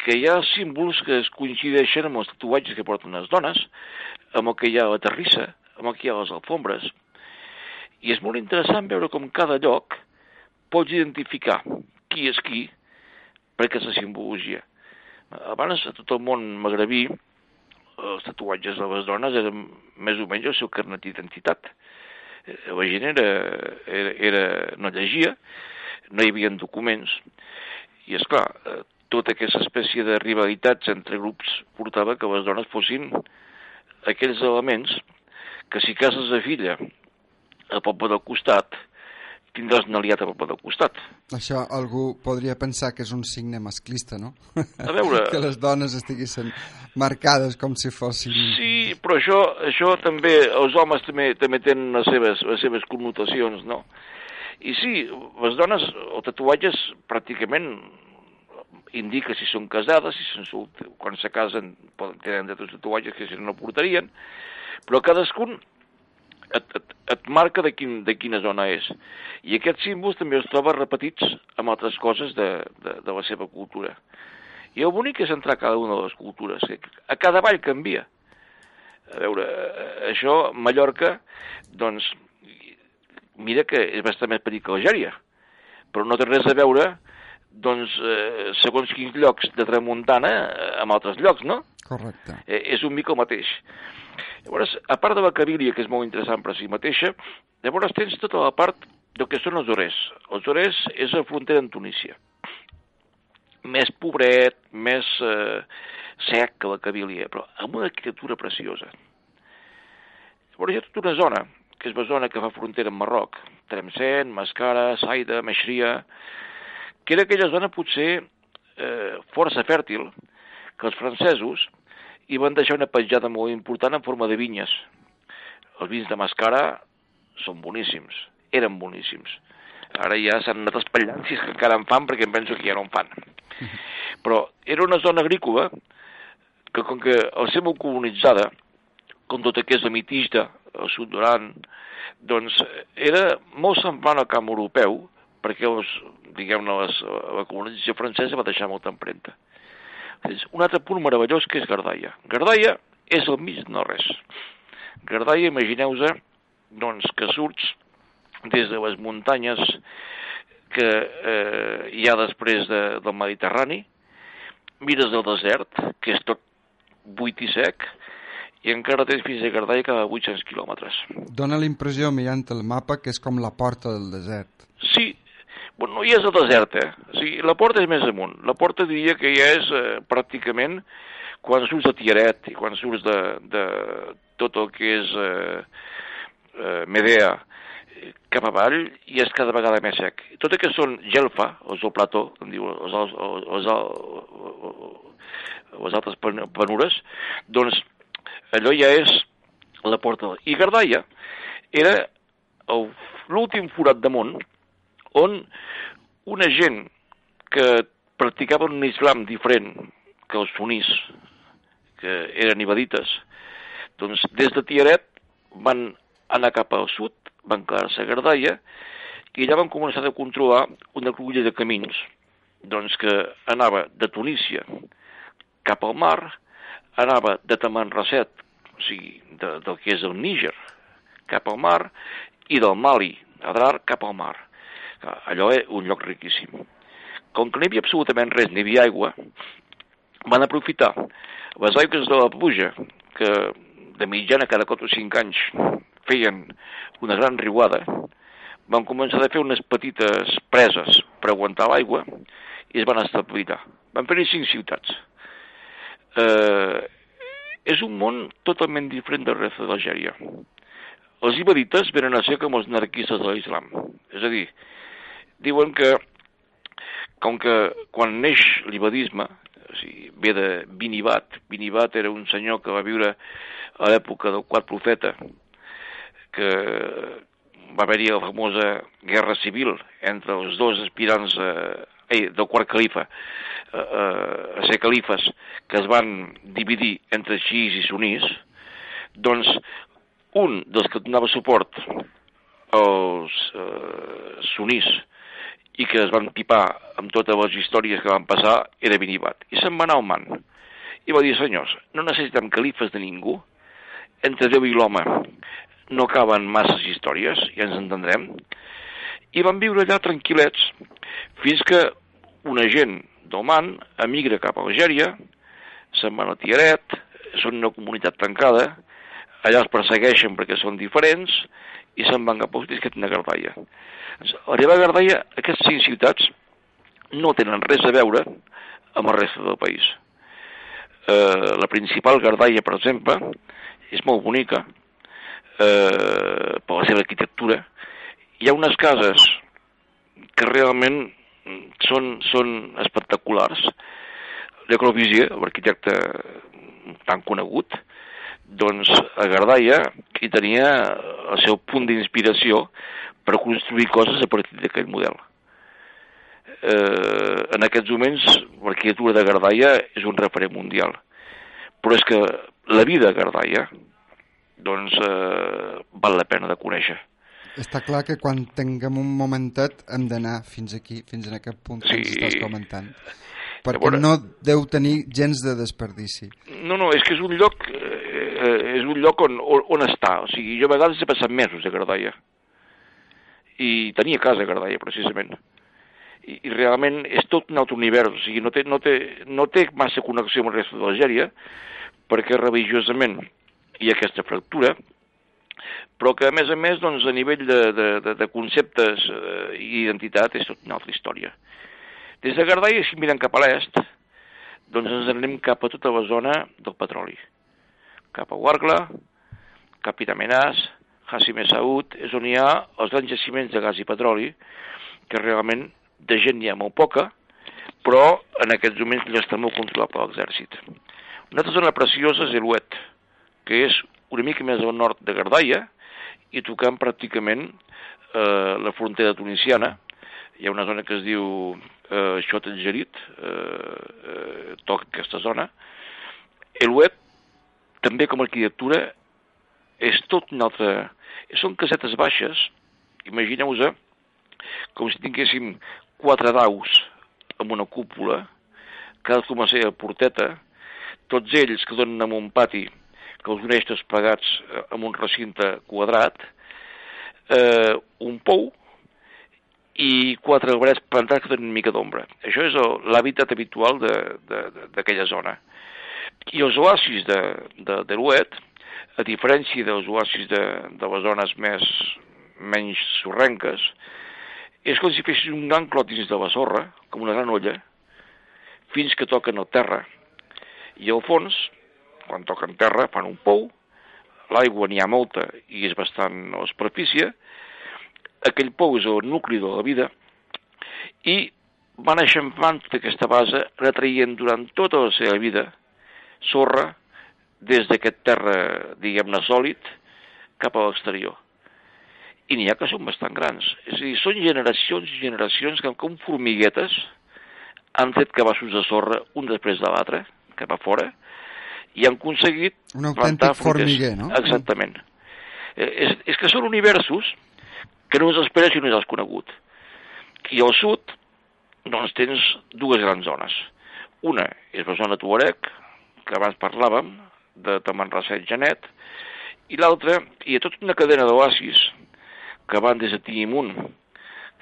Speaker 3: que hi ha símbols que es coincideixen amb els tatuatges que porten les dones, amb el que hi ha a la terrissa, amb el que hi ha a les alfombres. I és molt interessant veure com cada lloc pots identificar qui és qui per aquesta simbologia. Abans, a tot el món magrebí, els tatuatges de les dones eren més o menys el seu carnet d'identitat. Eh, La gent era, era, era, no llegia, no hi havia documents, i és clar, tota aquesta espècie de rivalitats entre grups portava que les dones fossin aquells elements que si cases de filla al poble del costat, tindràs un aliat al poble del costat.
Speaker 2: Això algú podria pensar que és un signe masclista, no?
Speaker 3: A veure... *laughs*
Speaker 2: que les dones estiguessin marcades com si fossin...
Speaker 3: Sí, però això, això també, els homes també, també tenen les seves, les seves connotacions, no? I sí, les dones, el tatuatges pràcticament indica si són casades, si són solt... quan se casen poden tenen altres tatuatges que si no no portarien, però cadascun et, et, et marca de, quin, de quina zona és. I aquests símbols també els troba repetits amb altres coses de, de, de la seva cultura. I el bonic és entrar a cada una de les cultures, que a cada vall canvia. A veure, això, Mallorca, doncs, mira que és bastant més petit que Algèria, però no té res a veure, doncs, eh, segons quins llocs de tramuntana eh, amb altres llocs, no?
Speaker 2: Correcte.
Speaker 3: Eh, és un mica el mateix. Llavors, a part de la Cabília, que és molt interessant per si mateixa, llavors tens tota la part del que són els Orers. Els Orers és la frontera amb Tunísia. Més pobret, més eh, sec que la Cabília, però amb una arquitectura preciosa. Llavors hi ha tota una zona, que és la zona que fa frontera amb Marroc, Tremcen, Mascara, Saida, Meixria, que era aquella zona potser eh, força fèrtil, que els francesos hi van deixar una petjada molt important en forma de vinyes. Els vins de Mascara són boníssims, eren boníssims. Ara ja s'han anat espatllant *laughs* si és que encara en fan, perquè em penso que ja no en fan. *laughs* Però era una zona agrícola que, com que al ser molt colonitzada, com tot aquest de Mitista, el sud d'Oran, doncs era molt semblant al camp europeu, perquè els, diguem-ne, les- la colonització francesa va deixar molta empremta. És un altre punt meravellós que és Gardaia. Gardaia és al mig no res. Gardaia, imagineu-vos, doncs, que surts des de les muntanyes que eh, hi ha després de, del Mediterrani, mires el desert, que és tot buit i sec, i encara tens fins a Gardaia cada 800 quilòmetres.
Speaker 2: Dóna la impressió, mirant el mapa, que és com la porta del desert.
Speaker 3: Sí, bueno, no hi és el desert, eh? O sigui, la porta és més amunt. La porta diria que ja és eh, pràcticament quan surts de Tiaret i quan surts de, de tot el que és eh, eh, Medea cap avall i és cada vegada més sec. Tot el que són gelfa, els del plató, com diu, els, els, els, els, les altres pen- penures, doncs allò ja és la porta. I Gardaia era el- l'últim forat de món on una gent que practicava un islam diferent que els sunís, que eren ibadites, doncs des de Tiaret van anar cap al sud, van quedar-se a Gardaia, i allà van començar a controlar una cruïlla de camins, doncs que anava de Tunísia cap al mar, anava de Tamanrasset, o sigui, de, del que és el Níger, cap al mar, i del Mali, Adrar, cap al mar. Allò és un lloc riquíssim. Com que no hi havia absolutament res, ni hi havia aigua, van aprofitar les aigües de la pluja, que de mitjana cada 4 o 5 anys feien una gran riuada, van començar a fer unes petites preses per aguantar l'aigua i es van establir. Van fer-hi cinc ciutats. Eh, és un món totalment diferent del resta d'Algèria. Els ibadites venen a ser com els anarquistes de l'islam. És a dir, diuen que com que quan neix l'ibadisme, o sigui, ve de Binibat, Binibat era un senyor que va viure a l'època del quart profeta, que va haver-hi la famosa guerra civil entre els dos aspirants eh, del quart califa eh, a ser califes que es van dividir entre xiís i sunís, doncs un dels que donava suport als eh, sunís i que es van pipar amb totes les històries que van passar era Binibat. I se'n va anar al man. I va dir, senyors, no necessitem califes de ningú, entre Déu i l'home no caben masses històries, ja ens entendrem, i van viure allà tranquil·lets fins que una gent d'Oman, emigra cap a Algèria, se'n van a Tiaret, són una comunitat tancada, allà els persegueixen perquè són diferents, i se'n van cap a tenen a Gardaia. Arribar a Gardaia, aquestes cinc ciutats no tenen res a veure amb el resta del país. Eh, la principal, Gardaia, per exemple, és molt bonica eh, per la seva arquitectura. Hi ha unes cases que realment són, són espectaculars. Le Corbusier, l'arquitecte tan conegut, doncs a Gardaia hi tenia el seu punt d'inspiració per construir coses a partir d'aquest model. Eh, en aquests moments l'arquitectura de Gardaia és un referent mundial, però és que la vida a Gardaia doncs eh, val la pena de conèixer.
Speaker 2: Està clar que quan tinguem un momentet hem d'anar fins aquí, fins en aquest punt que
Speaker 3: Sí.
Speaker 2: ens estàs comentant. Perquè
Speaker 3: veure-
Speaker 2: no deu tenir gens de desperdici.
Speaker 3: No, no, és que és un lloc, eh, és un lloc on, on, on. O sigui, jo a vegades he passat mesos a Gardaia. I tenia casa a Gardaia, precisament. I, I realment és tot un altre univers. O sigui, no té, no té, no té massa connexió amb el resta d'Algèria, perquè religiosament hi ha aquesta fractura, però que a més a més doncs, a nivell de, de, de, de conceptes eh, i identitat és tot una altra història. Des de Gardaia, si mirem cap a l'est, doncs ens anem cap a tota la zona del petroli. Cap a Wargla, cap a Itamenàs, Hassim és on hi ha els grans jaciments de gas i petroli, que realment de gent n'hi ha molt poca, però en aquests moments ja està molt controlat per l'exèrcit. Una altra zona preciosa és Eluet, que és una mica més al nord de Gardaia i tocant pràcticament eh, la frontera tunisiana. Hi ha una zona que es diu eh, Xot eh, eh, toca aquesta zona. Eluet, també com a arquitectura, és tot una altra... Són casetes baixes, imagineu-vos com si tinguéssim quatre daus amb una cúpula, cada com a seva porteta, tots ells que donen amb un pati que els uneix tots plegats eh, amb un recinte quadrat, eh, un pou i quatre alberets plantats que donen una mica d'ombra. Això és l'hàbitat habitual d'aquella zona. I els oasis de, de, de l'Uet, a diferència dels oasis de, de les zones més, menys sorrenques, és com si fessin un gran clot dins de la sorra, com una gran olla, fins que toquen el terra. I al fons, quan toquen terra, fan un pou, l'aigua n'hi ha molta i és bastant a la superfície, aquell pou és el nucli de la vida, i van eixamplant aquesta base, retraient durant tota la seva vida sorra des d'aquest terra, diguem-ne, sòlid, cap a l'exterior. I n'hi ha que són bastant grans. És a dir, són generacions i generacions que com formiguetes han fet cabassos de sorra un després de l'altre, cap a fora, i han aconseguit
Speaker 2: Un
Speaker 3: plantar
Speaker 2: formiguer, no?
Speaker 3: Exactament. Eh, És, és que són universos que no els esperes si no els has conegut. I al sud, doncs tens dues grans zones. Una és la zona Tuareg, que abans parlàvem, de Tamanrasset i Janet, i l'altra, hi ha tota una cadena d'oasis que van des de Tinimun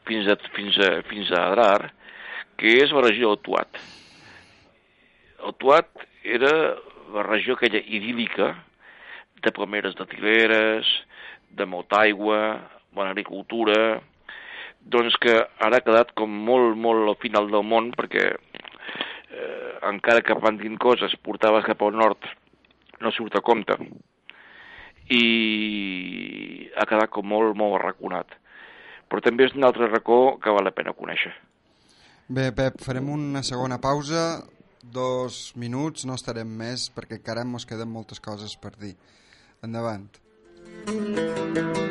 Speaker 3: fins a, fins a, fins a Adrar, que és la regió del Tuat. El Tuat era la regió aquella idíl·lica de palmeres de tileres, de molta aigua, bona agricultura, doncs que ara ha quedat com molt, molt al final del món perquè eh, encara que plantin coses portades cap al nord no surt a compte i ha quedat com molt, molt arraconat. Però també és un altre racó que val la pena conèixer.
Speaker 2: Bé, Pep, farem una segona pausa, dos minuts, no estarem més, perquè encara ens queden moltes coses per dir. Endavant.
Speaker 6: Endavant.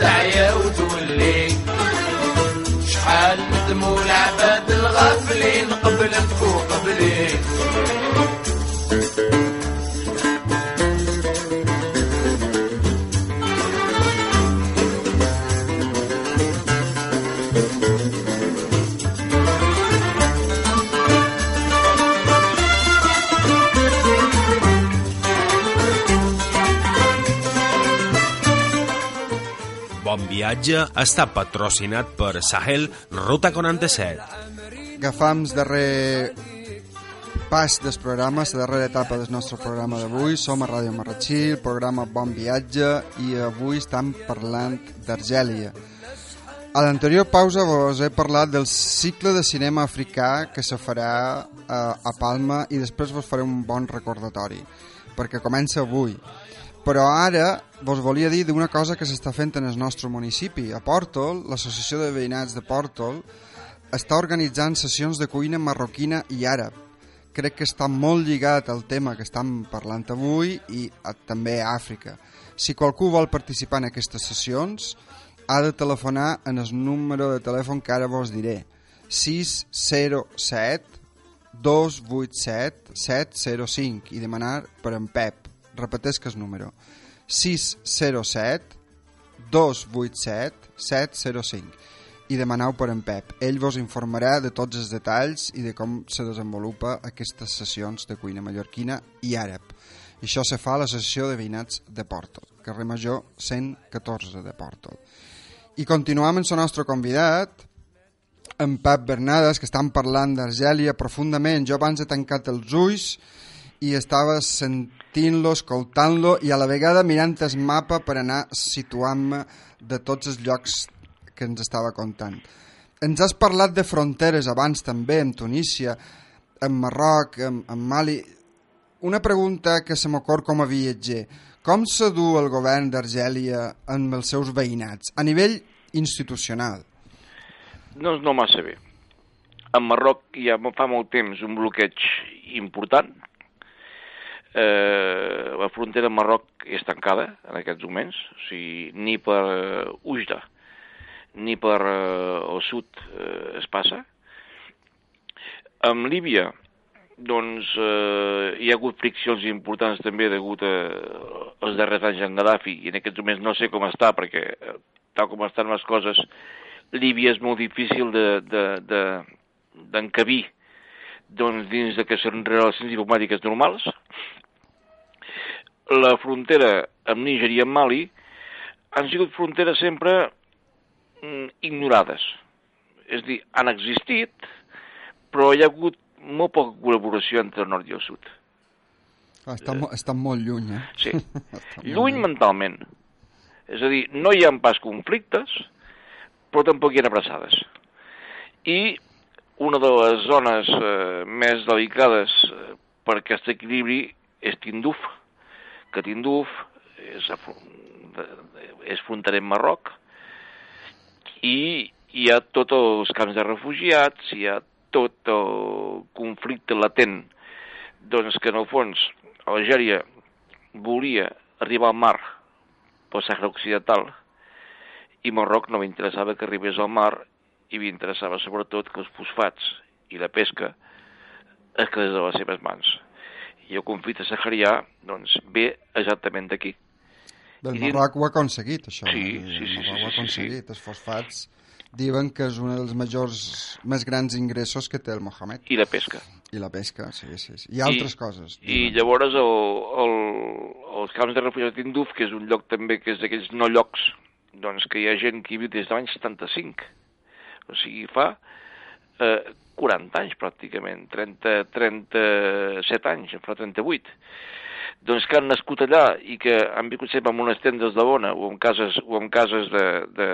Speaker 6: تعيا وتولي شحال ندموا العباد الغافلين قبل
Speaker 1: تفوق. Viatge està patrocinat per Sahel Ruta 47.
Speaker 2: Agafams darrer pas del programa, la darrera etapa del nostre programa d'avui. Som a Ràdio Marratxí, el programa Bon Viatge, i avui estem parlant d'Argèlia. A l'anterior pausa vos he parlat del cicle de cinema africà que se farà a, a Palma i després vos faré un bon recordatori, perquè comença avui. Però ara vos volia dir d'una cosa que s'està fent en el nostre municipi. A Pòrtol, l'Associació de Veïnats de Pòrtol està organitzant sessions de cuina marroquina i àrab. Crec que està molt lligat al tema que estem parlant avui i a, també a Àfrica. Si qualcú vol participar en aquestes sessions, ha de telefonar en el número de telèfon que ara vos diré. 607 287 705 i demanar per en Pep. Repeteix que és número. 607 287 705 i demaneu per en Pep. Ell vos informarà de tots els detalls i de com se desenvolupa aquestes sessions de cuina mallorquina i àrab. I això se fa a l'Associació de Veïnats de Pòrtol, carrer Major 114 de Pòrtol. I continuam amb el nostre convidat, en Pep Bernades, que estan parlant d'Argèlia profundament. Jo abans he tancat els ulls i estava sentint-lo, escoltant-lo i a la vegada mirant el mapa per anar situant-me de tots els llocs que ens estava contant. Ens has parlat de fronteres abans també, amb Tunísia, amb Marroc, amb, amb Mali. Una pregunta que se m'ocor com a viatger. Com se du el govern d'Argèlia amb els seus veïnats, a nivell institucional?
Speaker 3: Doncs no massa bé. En Marroc ja fa molt temps un bloqueig important. Eh, la frontera amb Marroc és tancada en aquests moments, o sigui, ni per uh, Ujda ni per uh, el sud uh, es passa. Amb Líbia, doncs, eh, hi ha hagut friccions importants també degut a, als darrers anys en Gaddafi, i en aquests moments no sé com està, perquè eh, tal com estan les coses, Líbia és molt difícil d'encabir de, de, doncs, dins d'aquestes relacions diplomàtiques normals. La frontera amb Níger i amb Mali han sigut fronteres sempre mm, ignorades. És dir, han existit, però hi ha hagut molt poca col·laboració entre el nord i el sud.
Speaker 2: Ah, està, mo està molt lluny, eh?
Speaker 3: Sí, *laughs* lluny mentalment. És a dir, no hi ha pas conflictes, però tampoc hi ha abraçades. I una de les zones eh, més delicades eh, per aquest equilibri és Tinduf, que Tinduf és, és fronterer amb Marroc i hi ha tots els camps de refugiats, hi ha tot el conflicte latent, doncs que en el fons Algèria volia arribar al mar pel Sàhara Occidental i Marroc no li interessava que arribés al mar i li interessava sobretot que els fosfats i la pesca es quedés a les seves mans. I el conflicte saharià doncs, ve exactament d'aquí. I din-
Speaker 2: Marroc ho ha aconseguit, això.
Speaker 3: Sí,
Speaker 2: eh?
Speaker 3: sí, sí,
Speaker 2: Marroc
Speaker 3: sí,
Speaker 2: ho ha
Speaker 3: sí, sí, sí.
Speaker 2: aconseguit. Els fosfats diuen que és un dels majors, més grans ingressos que té el Mohamed.
Speaker 3: I la pesca.
Speaker 2: I la pesca, sí, sí. sí. I altres coses.
Speaker 3: I llavors el, el, els camps de refugiats d'Induf, que és un lloc també que és d'aquells no llocs, doncs que hi ha gent que hi viu des de l'any 75. O sigui, fa eh, 40 anys pràcticament, 30, 37 anys, en fa 38. Doncs que han nascut allà i que han viscut sempre en unes tendes de bona o en cases, o en cases de, de,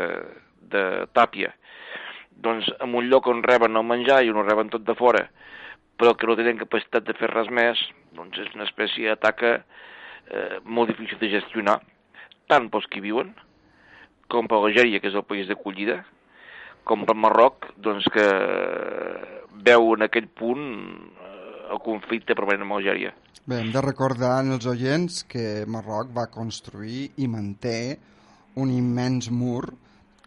Speaker 3: de tàpia, doncs en un lloc on reben el menjar i on ho reben tot de fora, però que no tenen capacitat de fer res més, doncs és una espècie d'ataca eh, molt difícil de gestionar, tant pels que viuen com per l'Algèria, que és el país d'acollida, com per Marroc, doncs que veu en aquell punt eh, el conflicte permanent amb Algèria.
Speaker 2: Bé, hem de recordar als oients que Marroc va construir i manté un immens mur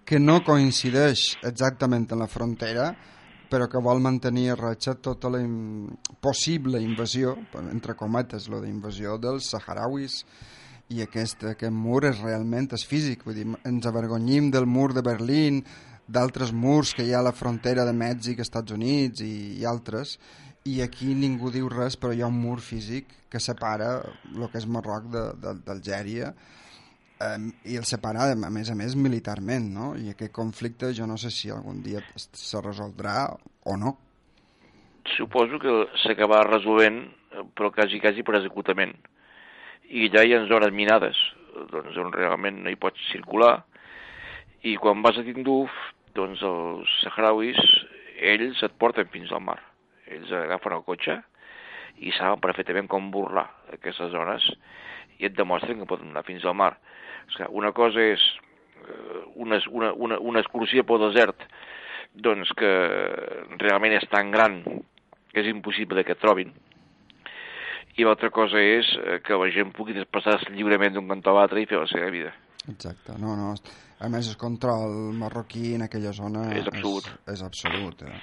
Speaker 2: que no coincideix exactament en la frontera, però que vol mantenir a ratxa tota la possible invasió, entre cometes, la d'invasió dels saharauis, i aquest, aquest mur és realment és físic, vull dir, ens avergonyim del mur de Berlín, d'altres murs que hi ha a la frontera de Mèxic, Estats Units i, i altres, i aquí ningú diu res, però hi ha un mur físic que separa el que és Marroc d'Algèria eh, i el separa, a més a més, militarment, no? I aquest conflicte jo no sé si algun dia se resoldrà o no.
Speaker 3: Suposo que s'acabarà resolent, eh, però quasi, quasi per executament. I allà hi ha zones minades, doncs on realment no hi pots circular, i quan vas a Tinduf, doncs els saharauis, ells et porten fins al mar. Ells agafen el cotxe i saben perfectament com burlar aquestes zones i et demostren que poden anar fins al mar. És que una cosa és eh, una, una, una, una excursió pel desert doncs que realment és tan gran que és impossible que et trobin. I l'altra cosa és eh, que la gent pugui desplaçar-se lliurement d'un cantó a l'altre i fer la seva vida.
Speaker 2: Exacte, no, no. A més, el control marroquí en aquella zona
Speaker 3: És absolut.
Speaker 2: És, és absolut eh?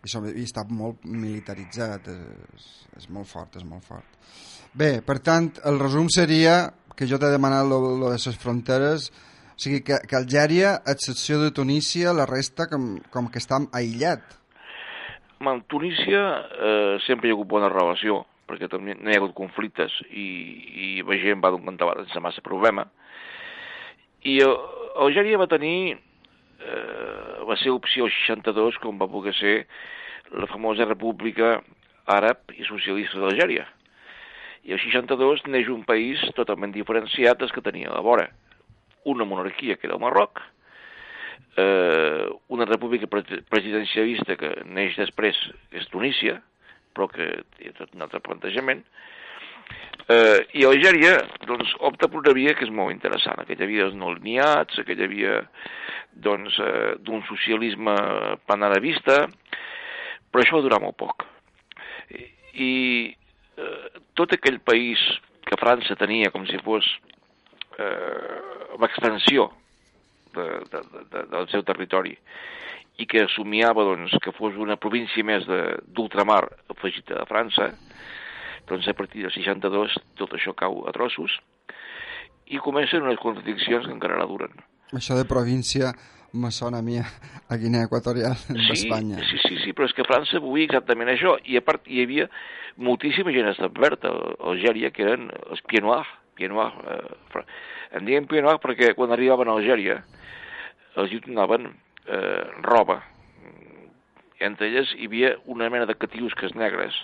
Speaker 2: I, sobre, I està molt militaritzat, és, és molt fort, és molt fort. Bé, per tant, el resum seria que jo t'he demanat lo, lo de les fronteres, o sigui que, que Algèria, a excepció de Tunísia, la resta com, com que està aïllat.
Speaker 3: Amb Tunísia eh, sempre hi ha hagut bona relació, perquè també no hi ha hagut conflictes i, i la gent va d'un cantó a l'altre sense massa problema. I eh, Algèria va tenir eh, la seva opció al 62, com va poder ser la famosa República Àrab i Socialista d'Algèria. I el 62 neix un país totalment diferenciat dels que tenia a la vora. Una monarquia, que era el Marroc, eh, una república pre- presidencialista que neix després, que és Tunísia, però que té tot un altre plantejament, eh, i Algèria doncs, opta per una via que és molt interessant, aquella via dels no alineats, aquella via doncs, eh, d'un socialisme panarabista, però això va durar molt poc. I, i eh, tot aquell país que França tenia com si fos eh, l'extensió de, de, de, del seu territori i que assumiava doncs, que fos una província més d'ultramar afegida a França, doncs a partir del 62 tot això cau a trossos i comencen unes contradiccions que encara la duren.
Speaker 2: Això de província me sona a mi a Guinea Equatorial d'Espanya.
Speaker 3: Sí, sí, sí, però és que França volia exactament això, i a part hi havia moltíssima gent establerta a Algèria, que eren els Pieds Noirs, eh, en diuen Pieds Noirs perquè quan arribaven a Algèria els hi donaven eh, roba. Entre elles hi havia una mena de catiusques negres,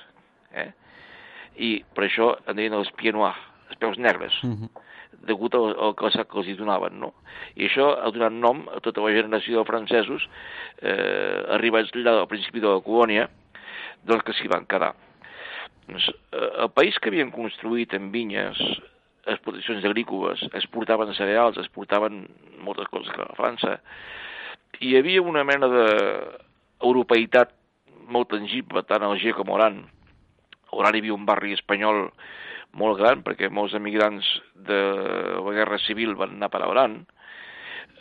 Speaker 3: eh? I per això en deien els Pieds Noirs, els peus negres
Speaker 2: Mhm.
Speaker 3: degut al, al calçat que els hi donaven, no? I això ha donat nom a tota la generació de francesos eh, arribats allà al principi de la colònia, doncs que s'hi van quedar. Doncs, eh, el país que havien construït en vinyes, explotacions agrícoles, exportaven cereals, exportaven moltes coses que a França, hi havia una mena d'europeïtat molt tangible, tant a Alger com a Oran. A Oran hi havia un barri espanyol molt gran, perquè molts emigrants de la Guerra Civil van anar per a Oran.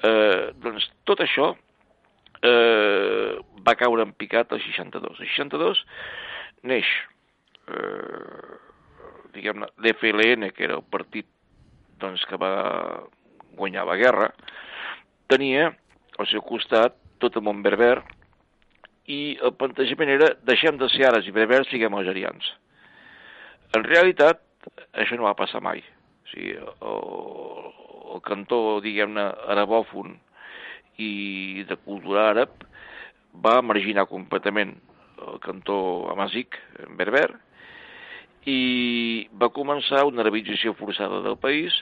Speaker 3: Eh, doncs tot això eh, va caure en picat el 62. El 62 neix eh, diguem-ne, l'FLN, que era el partit doncs, que va guanyar la guerra, tenia al seu costat tot el món berber i el plantejament era deixem de ser ares i berbers, siguem algerians. En realitat, això no va passar mai. O sigui, el, el cantó, diguem-ne, arabòfon i de cultura àrab va marginar completament el cantó amazic, berber, i va començar una arabització forçada del país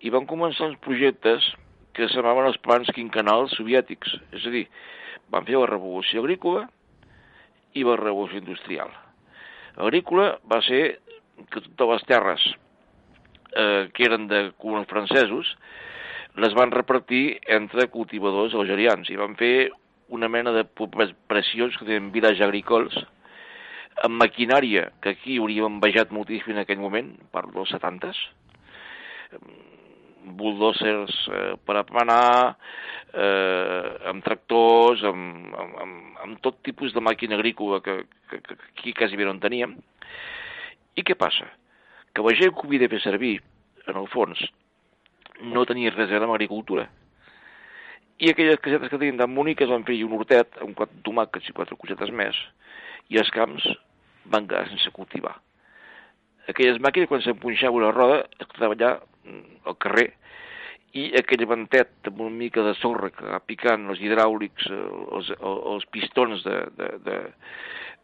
Speaker 3: i van començar uns projectes que semblaven els plans quinquenals soviètics. És a dir, van fer la revolució agrícola i la revolució industrial. Agrícola va ser que totes les terres eh, que eren de colons francesos les van repartir entre cultivadors algerians i van fer una mena de pressions que tenen viles agrícoles amb maquinària que aquí hauríem envejat moltíssim en aquell moment, parlo dels 70s, bulldozers eh, per aplanar, eh, amb tractors, amb, amb, amb, amb tot tipus de màquina agrícola que, que, que aquí quasi bé no en teníem. I què passa? Que la gent que ho havia de fer servir, en el fons, no tenia res a veure amb agricultura. I aquelles casetes que tenien tan boniques van fer un hortet amb quatre tomàquets i quatre cosetes més, i els camps van quedar sense cultivar. Aquelles màquines, quan s'empunxava una roda, es mm, al carrer i aquell ventet amb una mica de sorra que va picant els hidràulics, eh, els, els pistons de, de, de,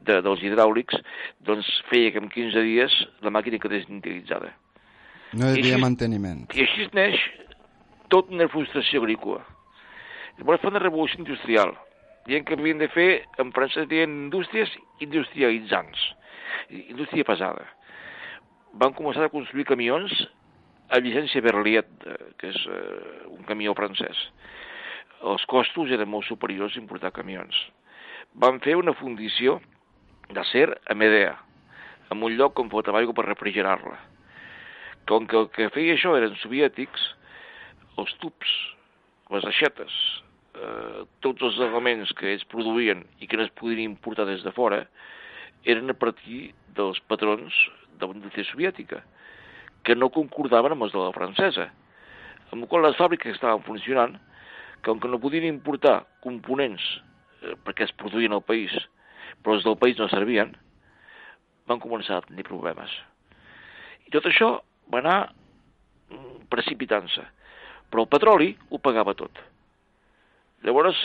Speaker 3: de, dels hidràulics, doncs feia que en 15 dies la màquina quedés inutilitzada.
Speaker 2: No hi havia manteniment.
Speaker 3: I així neix tot una frustració agrícola. Llavors fa una revolució industrial, dient que havien de fer, en francès diuen indústries industrialitzants, indústria pesada. Van començar a construir camions a llicència Berliet, eh, que és eh, un camió francès. Els costos eren molt superiors a importar camions. Van fer una fundició d'acer a Medea, en un lloc on fotava aigua per refrigerar-la. Com que el que feia això eren soviètics, els tubs, les aixetes, eh, tots els elements que ells produïen i que no es podien importar des de fora, eren a partir dels patrons de la soviètica que no concordaven amb els de la francesa. Amb la qual les fàbriques estaven funcionant, com que no podien importar components eh, perquè es produïen al país, però els del país no servien, van començar a tenir problemes. I tot això va anar mm, precipitant-se. Però el petroli ho pagava tot. Llavors,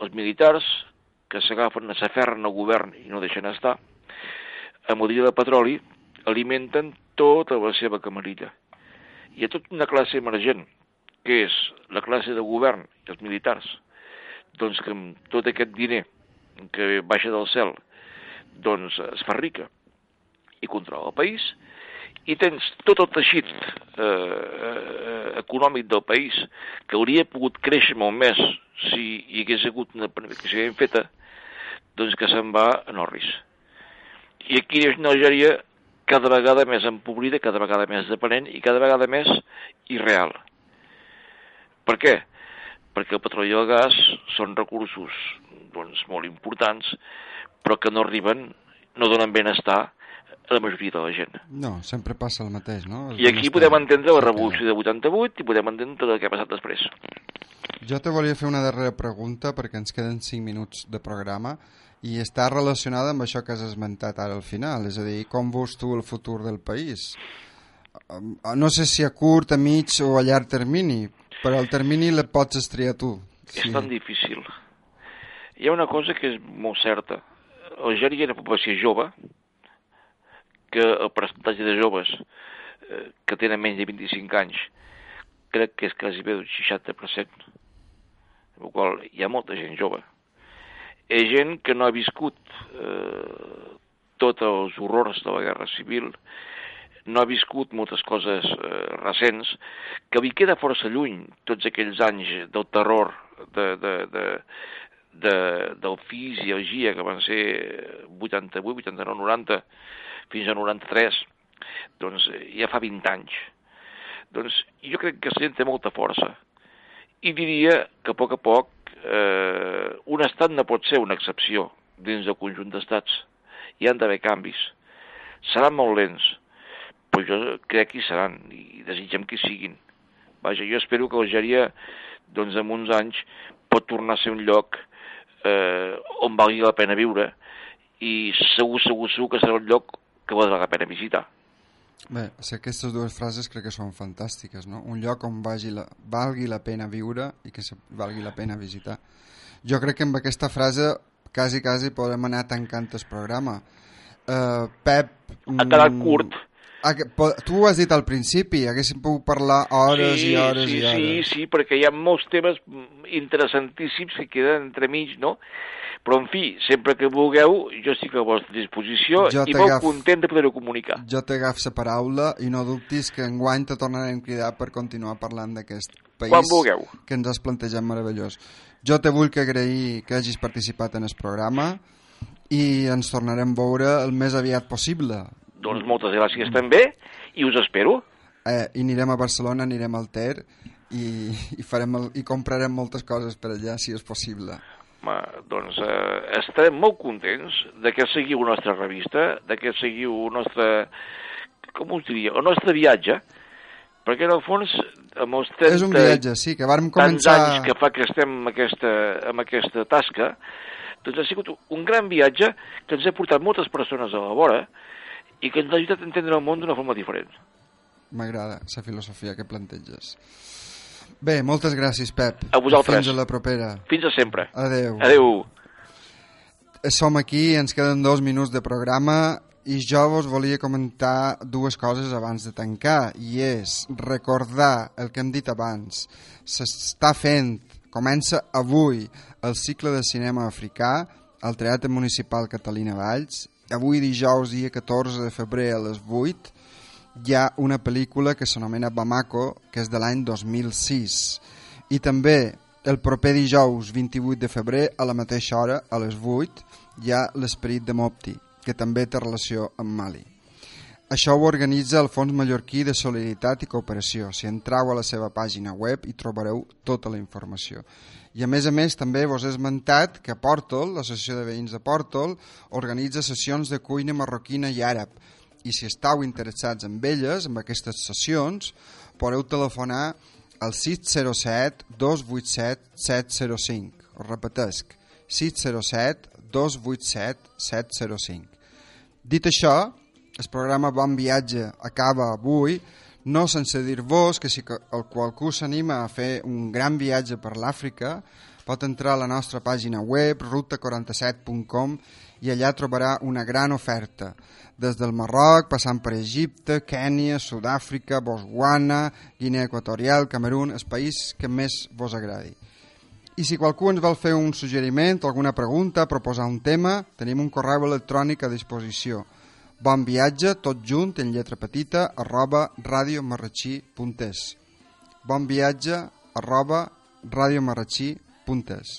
Speaker 3: els militars, que s'agafen, s'aferren al govern i no deixen estar, amb el dia de petroli alimenten tota la seva camarilla. Hi ha tota una classe emergent, que és la classe de govern i els militars, doncs que amb tot aquest diner que baixa del cel, doncs es fa rica i controla el país, i tens tot el teixit eh, eh, econòmic del país que hauria pogut créixer molt més si hi hagués hagut una planificació ben feta, doncs que se'n va a Norris. I aquí és una Algèria cada vegada més empobrida, cada vegada més dependent i cada vegada més irreal. Per què? Perquè el petroli i el gas són recursos doncs, molt importants, però que no arriben, no donen benestar a la majoria de la gent.
Speaker 2: No, sempre passa el mateix, no? El
Speaker 3: I aquí podem entendre la revolució de 88 i podem entendre tot el que ha passat després.
Speaker 2: Jo te volia fer una darrera pregunta perquè ens queden 5 minuts de programa i està relacionada amb això que has esmentat ara al final, és a dir, com veus tu el futur del país? No sé si a curt, a mig o a llarg termini, però el termini la pots estriar tu.
Speaker 3: Sí. És tan difícil. Hi ha una cosa que és molt certa. Algèria és una població jove, que el percentatge de joves eh, que tenen menys de 25 anys crec que és quasi bé d'un 60%, amb la qual hi ha molta gent jove és gent que no ha viscut eh, tots els horrors de la Guerra Civil, no ha viscut moltes coses eh, recents, que li queda força lluny tots aquells anys del terror de, de, de, de, del FIS i el GIA, que van ser 88, 89, 90, fins a 93, doncs ja fa 20 anys. Doncs jo crec que la gent té molta força. I diria que a poc a poc eh, un estat no pot ser una excepció dins del conjunt d'estats. Hi han d'haver canvis. Seran molt lents, però jo crec que hi seran i desitgem que hi siguin. Vaja, jo espero que Algèria, doncs, en uns anys, pot tornar a ser un lloc eh, on valgui la pena viure i segur, segur, segur que serà un lloc que valdrà la pena visitar.
Speaker 2: Bé, aquestes dues frases crec que són fantàstiques, no? Un lloc on vagi la, valgui la pena viure i que se, valgui la pena visitar. Jo crec que amb aquesta frase quasi, quasi podem anar tancant el programa. Uh, Pep...
Speaker 3: Ha quedat curt.
Speaker 2: Tu ho has dit al principi, haguéssim pogut parlar hores
Speaker 3: sí,
Speaker 2: i hores
Speaker 3: sí,
Speaker 2: i hores.
Speaker 3: Sí, sí, perquè hi ha molts temes interessantíssims que queden entremig, no? Però, en fi, sempre que vulgueu, jo estic a vostra disposició jo i molt content de poder-ho comunicar.
Speaker 2: Jo t'agaf la paraula i no dubtis que enguany te tornarem a cridar per continuar parlant d'aquest país
Speaker 3: Quan vulgueu.
Speaker 2: que ens has plantejat meravellós. Jo te vull que agrair que hagis participat en el programa i ens tornarem a veure el més aviat possible.
Speaker 3: Doncs moltes gràcies també i us espero.
Speaker 2: Eh, I anirem a Barcelona, anirem al Ter i, i, farem el, i comprarem moltes coses per allà, si és possible.
Speaker 3: Home, doncs eh, estarem molt contents de que seguiu la nostra revista, de que seguiu el nostre, com us diria, el nostre viatge, perquè en el fons, amb els 30
Speaker 2: és un viatge, sí, que vàrem
Speaker 3: tants
Speaker 2: començar...
Speaker 3: anys que fa que estem en aquesta, en aquesta tasca, doncs ha sigut un gran viatge que ens ha portat moltes persones a la vora i que ens ha ajudat a entendre el món d'una forma diferent.
Speaker 2: M'agrada la filosofia que planteges. Bé, moltes gràcies, Pep.
Speaker 3: A vosaltres.
Speaker 2: Fins a la propera.
Speaker 3: Fins a sempre.
Speaker 2: Adeu.
Speaker 3: Adeu.
Speaker 2: Som aquí, ens queden dos minuts de programa i jo vos volia comentar dues coses abans de tancar i és recordar el que hem dit abans s'està fent, comença avui el cicle de cinema africà al Teatre Municipal Catalina Valls avui dijous dia 14 de febrer a les 8 hi ha una pel·lícula que s'anomena Bamako que és de l'any 2006 i també el proper dijous 28 de febrer a la mateixa hora a les 8 hi ha l'esperit de Mopti que també té relació amb Mali. Això ho organitza el Fons Mallorquí de Solidaritat i Cooperació. Si entreu a la seva pàgina web hi trobareu tota la informació. I a més a més també vos he esmentat que Portol, l'Associació de Veïns de Portol, organitza sessions de cuina marroquina i àrab. I si estàu interessats en elles, amb aquestes sessions, podeu telefonar al 607 287 705. Us repetesc, 607 287 705. Dit això, el programa Bon Viatge acaba avui, no sense dir-vos que si el qualcú s'anima a fer un gran viatge per l'Àfrica, pot entrar a la nostra pàgina web ruta47.com i allà trobarà una gran oferta, des del Marroc, passant per Egipte, Kènia, Sud-àfrica, Botswana, Guinea Equatorial, Camerún, el país que més vos agradi. I si qualcú ens vol fer un suggeriment, alguna pregunta, proposar un tema, tenim un correu electrònic a disposició. Bon viatge, tot junt, en lletra petita, arroba radiomarratxí.es. Bon viatge, arroba radiomarratxí.es.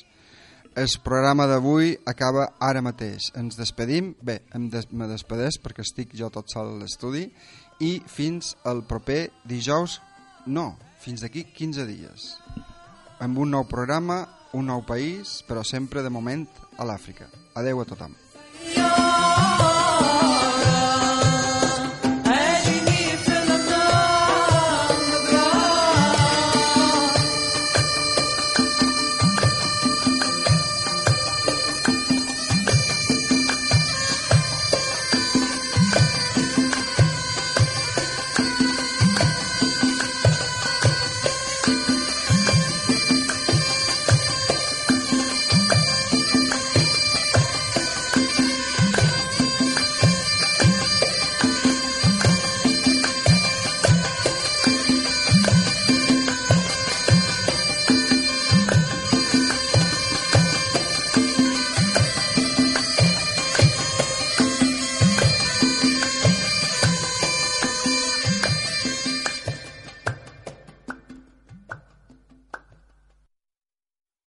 Speaker 2: El programa d'avui acaba ara mateix. Ens despedim, bé, em des me despedeix perquè estic jo tot sol a l'estudi i fins al proper dijous, no, fins d'aquí 15 dies amb un nou programa, un nou país, però sempre de moment a l'Àfrica. Adeu a tothom.
Speaker 6: Yo